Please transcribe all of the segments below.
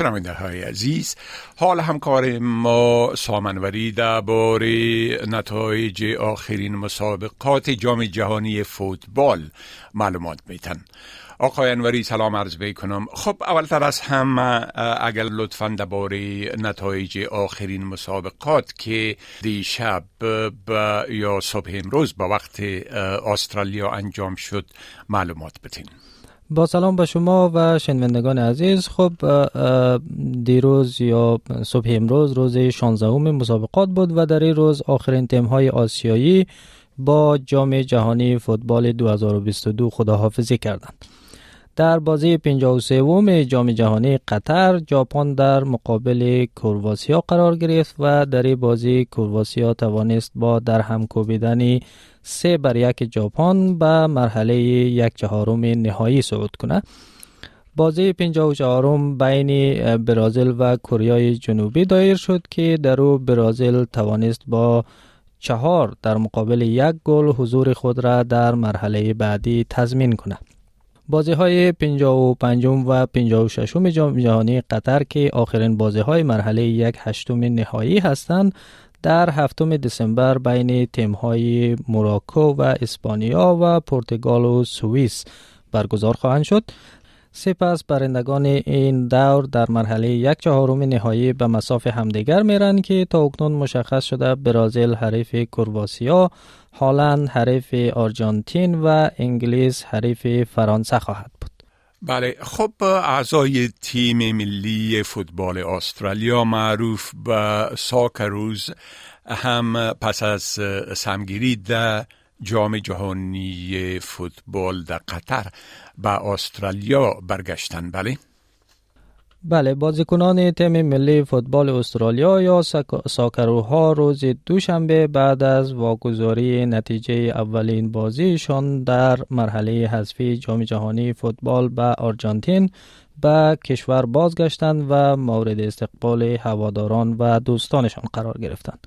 شنونده های عزیز حال همکار ما سام انوری درباره نتایج آخرین مسابقات جام جهانی فوتبال معلومات میتن آقای انوری سلام عرض کنم خب اولتر از هم اگر لطفا درباره نتایج آخرین مسابقات که دیشب یا صبح امروز با وقت استرالیا انجام شد معلومات بتین با سلام به شما و شنوندگان عزیز خب دیروز یا صبح امروز روز 16 مسابقات بود و در این روز آخرین تیم های آسیایی با جام جهانی فوتبال 2022 خداحافظی کردند. در بازی 53 جام جهانی قطر ژاپن در مقابل کرواسیا قرار گرفت و در این بازی کرواسیا توانست با در هم کوبیدن سه بر یک ژاپن به مرحله یک چهارم نهایی صعود کنه. بازی 54 بین برازیل و کره جنوبی دایر شد که در او برازیل توانست با چهار در مقابل یک گل حضور خود را در مرحله بعدی تضمین کنه. بازی های 55 و 56 جام جهانی قطر که آخرین بازی های مرحله یک هشتم نهایی هستند در هفتم دسامبر بین تیم های موراکو و اسپانیا و پرتغال و سوئیس برگزار خواهند شد. سپس برندگان این دور در مرحله یک چهارم نهایی به مساف همدیگر میرن که تا اکنون مشخص شده برازیل حریف کرواسیا هالند حریف آرژانتین و انگلیس حریف فرانسه خواهد بود. بله خب اعضای تیم ملی فوتبال استرالیا معروف به ساکروز هم پس از سمگیری در جام جهانی فوتبال در قطر به استرالیا برگشتن بله بله بازیکنان تیم ملی فوتبال استرالیا یا ساکروها روز دوشنبه بعد از واگذاری نتیجه اولین بازیشان در مرحله حذفی جام جهانی فوتبال به آرژانتین به کشور بازگشتند و مورد استقبال هواداران و دوستانشان قرار گرفتند.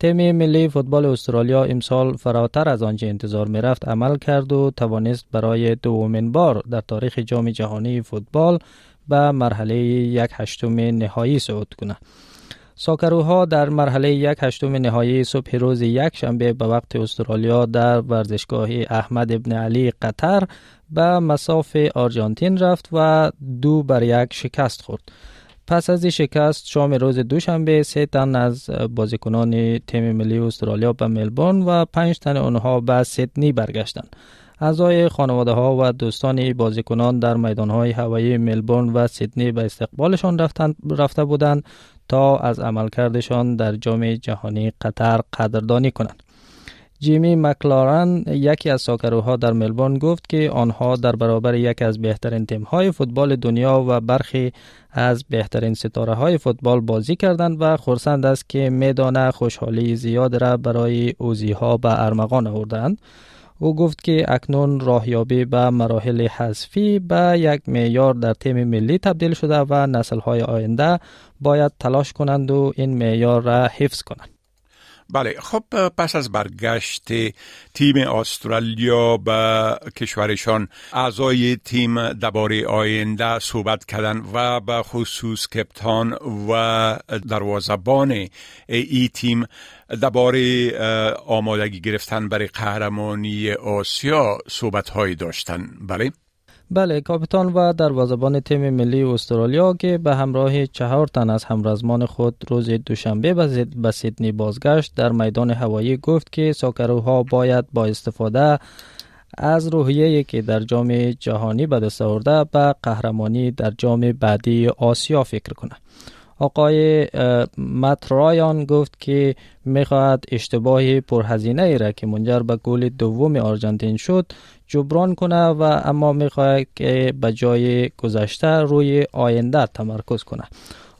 تیم ملی فوتبال استرالیا امسال فراتر از آنچه انتظار می رفت عمل کرد و توانست برای دومین بار در تاریخ جام جهانی فوتبال به مرحله یک هشتم نهایی صعود کنند. ساکروها در مرحله یک هشتم نهایی صبح روز یک شنبه به وقت استرالیا در ورزشگاه احمد ابن علی قطر به مساف آرژانتین رفت و دو بر یک شکست خورد. پس از شکست شام روز دوشنبه سه تن از بازیکنان تیم ملی استرالیا به ملبورن و پنج تن آنها به سیدنی برگشتند. اعضای خانواده ها و دوستان بازیکنان در میدان های هوایی ملبورن و سیدنی به استقبالشان رفته بودند تا از عملکردشان در جام جهانی قطر قدردانی کنند. جیمی مکلارن یکی از ساکروها در ملبورن گفت که آنها در برابر یک از بهترین تیم های فوتبال دنیا و برخی از بهترین ستاره های فوتبال بازی کردند و خورسند است که میدانه خوشحالی زیاد را برای اوزی ها به ارمغان آوردند. او گفت که اکنون راهیابی به مراحل حذفی به یک معیار در تیم ملی تبدیل شده و نسل های آینده باید تلاش کنند و این معیار را حفظ کنند. بله خب پس از برگشت تیم استرالیا به کشورشان اعضای تیم درباره آینده صحبت کردن و به خصوص کپتان و دروازبان ای تیم درباره آمادگی گرفتن برای قهرمانی آسیا صحبت هایی داشتن. بله. بله کاپیتان و دروازه‌بان تیم ملی استرالیا که به همراه چهار تن از همرزمان خود روز دوشنبه به سیدنی بازگشت در میدان هوایی گفت که ساکروها باید با استفاده از روحیه که در جام جهانی به دست آورده به قهرمانی در جام بعدی آسیا فکر کنند. آقای مترایان گفت که می‌خواهد اشتباه پرهزینه ای را که منجر به گل دوم آرژانتین شد جبران کنه و اما می‌خواهد که به جای گذشته روی آینده تمرکز کنه.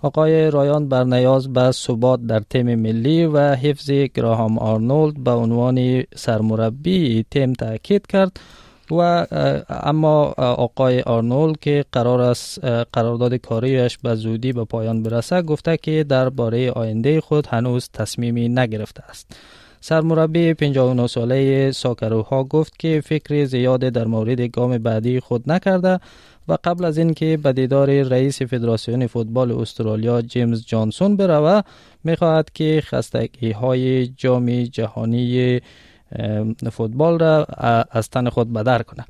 آقای رایان بر نیاز به ثبات در تیم ملی و حفظ گراهام آرنولد به عنوان سرمربی تیم تاکید کرد. و اما آقای آرنولد که قرار است قرارداد کاریش به زودی به پایان برسه گفته که درباره آینده خود هنوز تصمیمی نگرفته است. سرمربی 59 ساله ساکروها گفت که فکر زیاد در مورد گام بعدی خود نکرده و قبل از اینکه به دیدار رئیس فدراسیون فوتبال استرالیا جیمز جانسون بروه می‌خواهد که خستگی های جام جهانی فوتبال را از تن خود بدر کنه.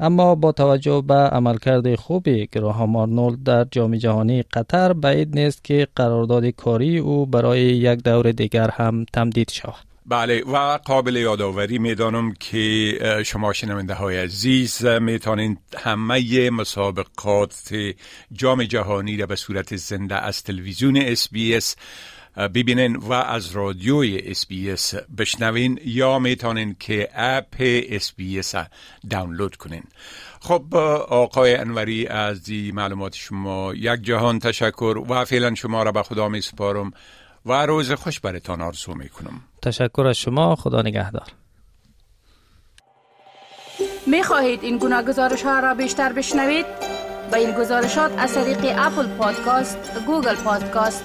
اما با توجه به عملکرد خوب گراهام آرنولد در جام جهانی قطر بعید نیست که قرارداد کاری او برای یک دور دیگر هم تمدید شود. بله و قابل یادآوری می‌دانم که شما شنونده های عزیز می‌تونید همه مسابقات جام جهانی را به صورت زنده از تلویزیون SBS ببینین و از رادیوی SBS بشنوین یا می‌تونین که app SBS دانلود کنین. خب آقای انوری از ای معلومات شما یک جهان تشکر و فعلا شما را به خدا می سپارم و روز خوش برتان آرزو می کنم تشکر از شما. خدا نگهدار. می خواهید این گونه گزارش ها را بیشتر بشنوید؟ به این گزارشات از طریق Apple Podcast، Google Podcast،